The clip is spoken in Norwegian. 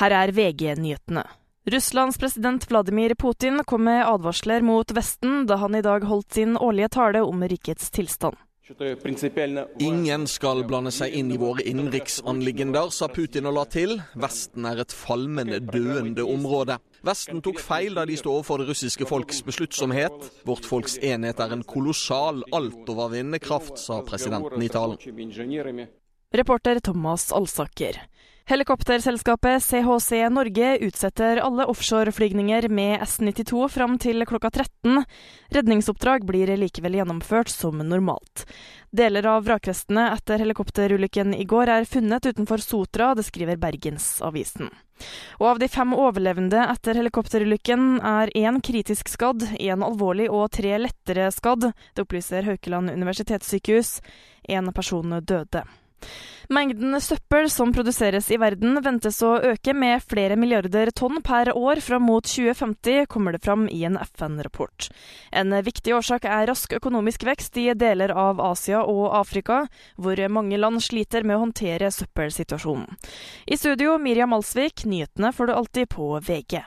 Her er VG-nyhetene. Russlands president Vladimir Putin kom med advarsler mot Vesten da han i dag holdt sin årlige tale om rikets tilstand. Ingen skal blande seg inn i våre innenriksanliggender, sa Putin og la til. Vesten er et falmende, døende område. Vesten tok feil da de sto overfor det russiske folks besluttsomhet. Vårt folks enhet er en kolossal, altovervinnende kraft, sa presidenten i talen. Reporter Thomas Alsaker. Helikopterselskapet CHC Norge utsetter alle offshoreflygninger med S-92 fram til klokka 13. Redningsoppdrag blir likevel gjennomført som normalt. Deler av vrakvestene etter helikopterulykken i går er funnet utenfor Sotra, det skriver Bergensavisen. Og av de fem overlevende etter helikopterulykken er én kritisk skadd, én alvorlig og tre lettere skadd. Det opplyser Haukeland universitetssykehus. En person døde. Mengden søppel som produseres i verden ventes å øke med flere milliarder tonn per år fram mot 2050, kommer det fram i en FN-rapport. En viktig årsak er rask økonomisk vekst i deler av Asia og Afrika, hvor mange land sliter med å håndtere søppelsituasjonen. I studio Miriam Alsvik, nyhetene får du alltid på VG.